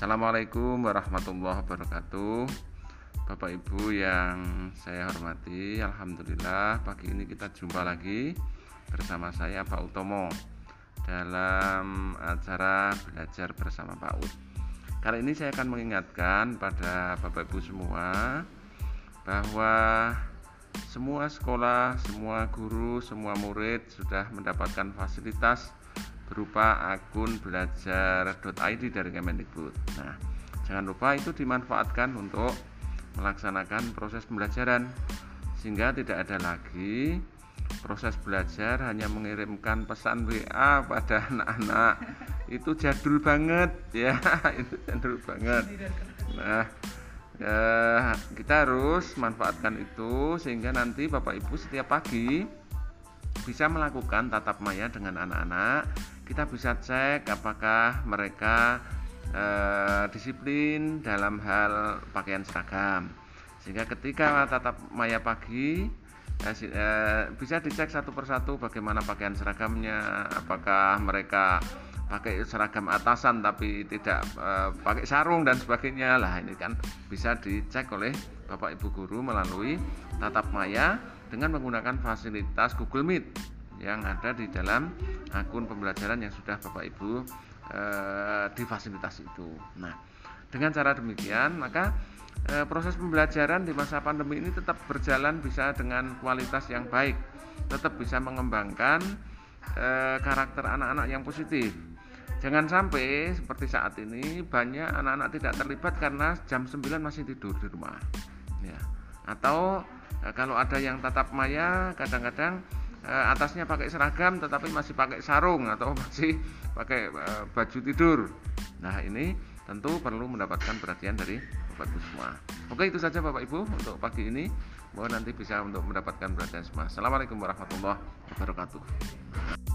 Assalamualaikum warahmatullahi wabarakatuh. Bapak Ibu yang saya hormati Alhamdulillah pagi ini kita jumpa lagi bersama saya Pak Utomo dalam acara belajar bersama Pak Ud Kali ini saya akan mengingatkan pada Bapak Ibu semua bahwa semua sekolah, semua guru, semua murid sudah mendapatkan fasilitas berupa akun belajar.id dari Kemendikbud. Nah, jangan lupa itu dimanfaatkan untuk melaksanakan proses pembelajaran sehingga tidak ada lagi proses belajar hanya mengirimkan pesan WA pada anak-anak. Itu jadul banget ya. Itu jadul banget. Nah eh, kita harus manfaatkan itu sehingga nanti Bapak Ibu setiap pagi bisa melakukan tatap maya dengan anak-anak kita bisa cek apakah mereka eh, disiplin dalam hal pakaian seragam. Sehingga ketika tatap maya pagi eh, eh, bisa dicek satu persatu bagaimana pakaian seragamnya apakah mereka pakai seragam atasan tapi tidak eh, pakai sarung dan sebagainya. Lah ini kan bisa dicek oleh Bapak Ibu guru melalui tatap maya dengan menggunakan fasilitas Google Meet yang ada di dalam akun pembelajaran yang sudah Bapak Ibu e, di fasilitas itu. Nah, dengan cara demikian maka e, proses pembelajaran di masa pandemi ini tetap berjalan bisa dengan kualitas yang baik, tetap bisa mengembangkan e, karakter anak-anak yang positif. Jangan sampai seperti saat ini banyak anak-anak tidak terlibat karena jam 9 masih tidur di rumah. Ya. Atau kalau ada yang tatap maya kadang-kadang atasnya pakai seragam tetapi masih pakai sarung atau masih pakai eh, baju tidur. Nah, ini tentu perlu mendapatkan perhatian dari Bapak Ibu semua. Oke, itu saja Bapak Ibu untuk pagi ini. Mohon nanti bisa untuk mendapatkan perhatian semua. Assalamualaikum warahmatullahi wabarakatuh.